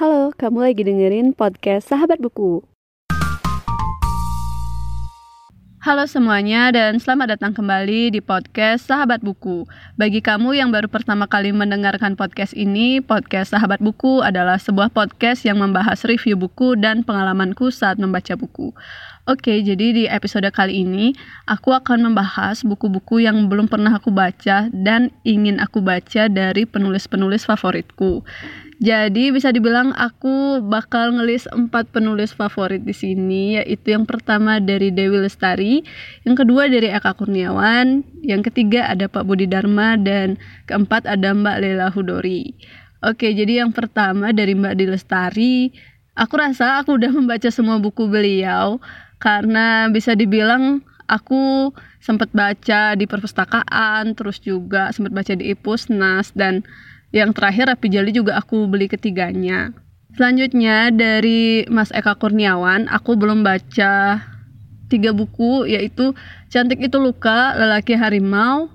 Halo, kamu lagi dengerin podcast Sahabat Buku. Halo semuanya dan selamat datang kembali di podcast Sahabat Buku. Bagi kamu yang baru pertama kali mendengarkan podcast ini, podcast Sahabat Buku adalah sebuah podcast yang membahas review buku dan pengalamanku saat membaca buku. Oke, jadi di episode kali ini aku akan membahas buku-buku yang belum pernah aku baca dan ingin aku baca dari penulis-penulis favoritku. Jadi bisa dibilang aku bakal ngelis empat penulis favorit di sini yaitu yang pertama dari Dewi Lestari, yang kedua dari Eka Kurniawan, yang ketiga ada Pak Budi Dharma dan keempat ada Mbak Lela Hudori. Oke, jadi yang pertama dari Mbak Dewi Lestari, aku rasa aku udah membaca semua buku beliau karena bisa dibilang aku sempat baca di perpustakaan, terus juga sempat baca di Ipusnas dan yang terakhir Rapi Jali juga aku beli ketiganya. Selanjutnya dari Mas Eka Kurniawan, aku belum baca tiga buku yaitu Cantik Itu Luka, Lelaki Harimau,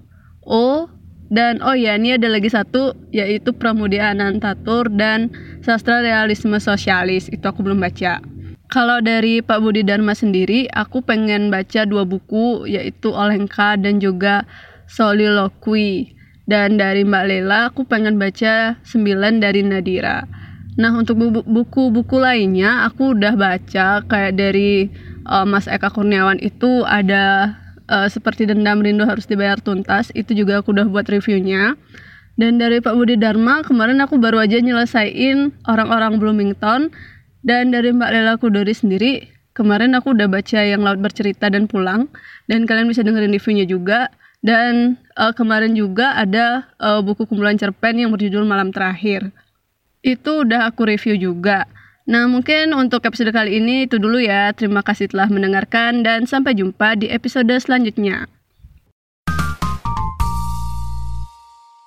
O, dan oh ya ini ada lagi satu yaitu Pramudia Anantatur dan Sastra Realisme Sosialis, itu aku belum baca. Kalau dari Pak Budi Dharma sendiri, aku pengen baca dua buku yaitu Olengka dan juga Soliloquy. Dan dari Mbak Lela aku pengen baca 9 dari Nadira. Nah untuk buku-buku lainnya aku udah baca kayak dari uh, Mas Eka Kurniawan itu ada uh, seperti Dendam Rindu Harus Dibayar Tuntas itu juga aku udah buat reviewnya. Dan dari Pak Budi Dharma kemarin aku baru aja nyelesain orang-orang Bloomington dan dari Mbak Lela Kudori sendiri kemarin aku udah baca yang Laut Bercerita dan Pulang dan kalian bisa dengerin reviewnya juga dan uh, kemarin juga ada uh, buku kumpulan cerpen yang berjudul Malam Terakhir. Itu udah aku review juga. Nah, mungkin untuk episode kali ini itu dulu ya. Terima kasih telah mendengarkan dan sampai jumpa di episode selanjutnya.